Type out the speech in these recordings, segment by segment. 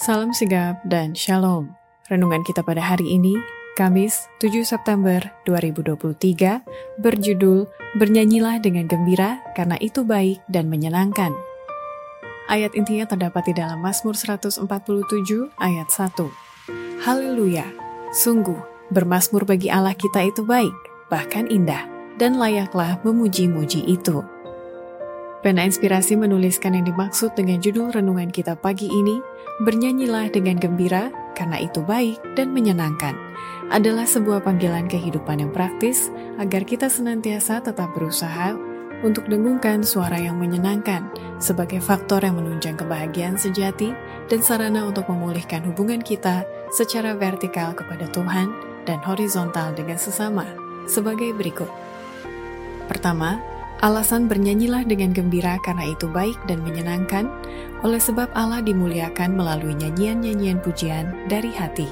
Salam sigap dan shalom. Renungan kita pada hari ini, Kamis 7 September 2023, berjudul Bernyanyilah dengan gembira karena itu baik dan menyenangkan. Ayat intinya terdapat di dalam Mazmur 147 ayat 1. Haleluya, sungguh bermasmur bagi Allah kita itu baik, bahkan indah, dan layaklah memuji-muji itu. Pena Inspirasi menuliskan yang dimaksud dengan judul renungan kita pagi ini, Bernyanyilah dengan gembira karena itu baik dan menyenangkan, adalah sebuah panggilan kehidupan yang praktis agar kita senantiasa tetap berusaha untuk dengungkan suara yang menyenangkan sebagai faktor yang menunjang kebahagiaan sejati dan sarana untuk memulihkan hubungan kita secara vertikal kepada Tuhan dan horizontal dengan sesama sebagai berikut. Pertama, Alasan bernyanyilah dengan gembira karena itu baik dan menyenangkan, oleh sebab Allah dimuliakan melalui nyanyian-nyanyian pujian dari hati.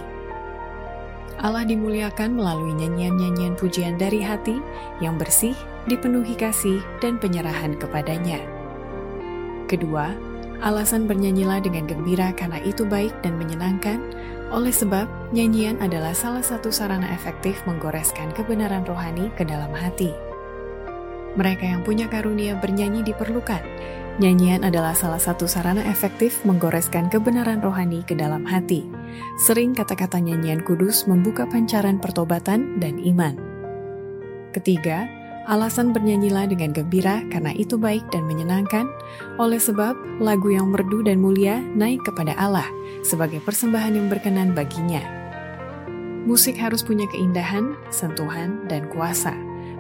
Allah dimuliakan melalui nyanyian-nyanyian pujian dari hati yang bersih, dipenuhi kasih, dan penyerahan kepadanya. Kedua, alasan bernyanyilah dengan gembira karena itu baik dan menyenangkan, oleh sebab nyanyian adalah salah satu sarana efektif menggoreskan kebenaran rohani ke dalam hati. Mereka yang punya karunia bernyanyi diperlukan. Nyanyian adalah salah satu sarana efektif menggoreskan kebenaran rohani ke dalam hati. Sering kata-kata nyanyian kudus membuka pancaran pertobatan dan iman. Ketiga, alasan bernyanyilah dengan gembira karena itu baik dan menyenangkan, oleh sebab lagu yang merdu dan mulia naik kepada Allah sebagai persembahan yang berkenan baginya. Musik harus punya keindahan, sentuhan, dan kuasa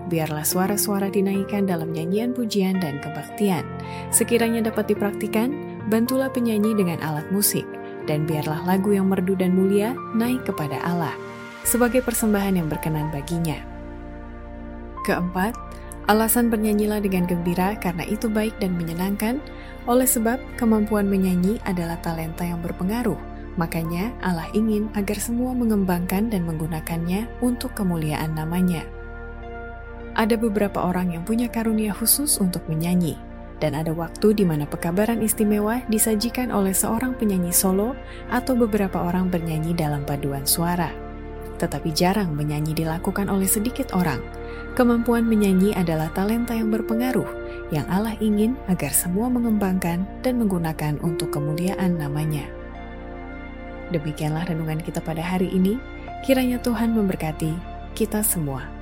biarlah suara-suara dinaikkan dalam nyanyian pujian dan kebaktian. Sekiranya dapat dipraktikan, bantulah penyanyi dengan alat musik, dan biarlah lagu yang merdu dan mulia naik kepada Allah, sebagai persembahan yang berkenan baginya. Keempat, alasan bernyanyilah dengan gembira karena itu baik dan menyenangkan, oleh sebab kemampuan menyanyi adalah talenta yang berpengaruh, makanya Allah ingin agar semua mengembangkan dan menggunakannya untuk kemuliaan namanya ada beberapa orang yang punya karunia khusus untuk menyanyi, dan ada waktu di mana pekabaran istimewa disajikan oleh seorang penyanyi solo atau beberapa orang bernyanyi dalam paduan suara. Tetapi jarang menyanyi dilakukan oleh sedikit orang. Kemampuan menyanyi adalah talenta yang berpengaruh, yang Allah ingin agar semua mengembangkan dan menggunakan untuk kemuliaan namanya. Demikianlah renungan kita pada hari ini. Kiranya Tuhan memberkati kita semua.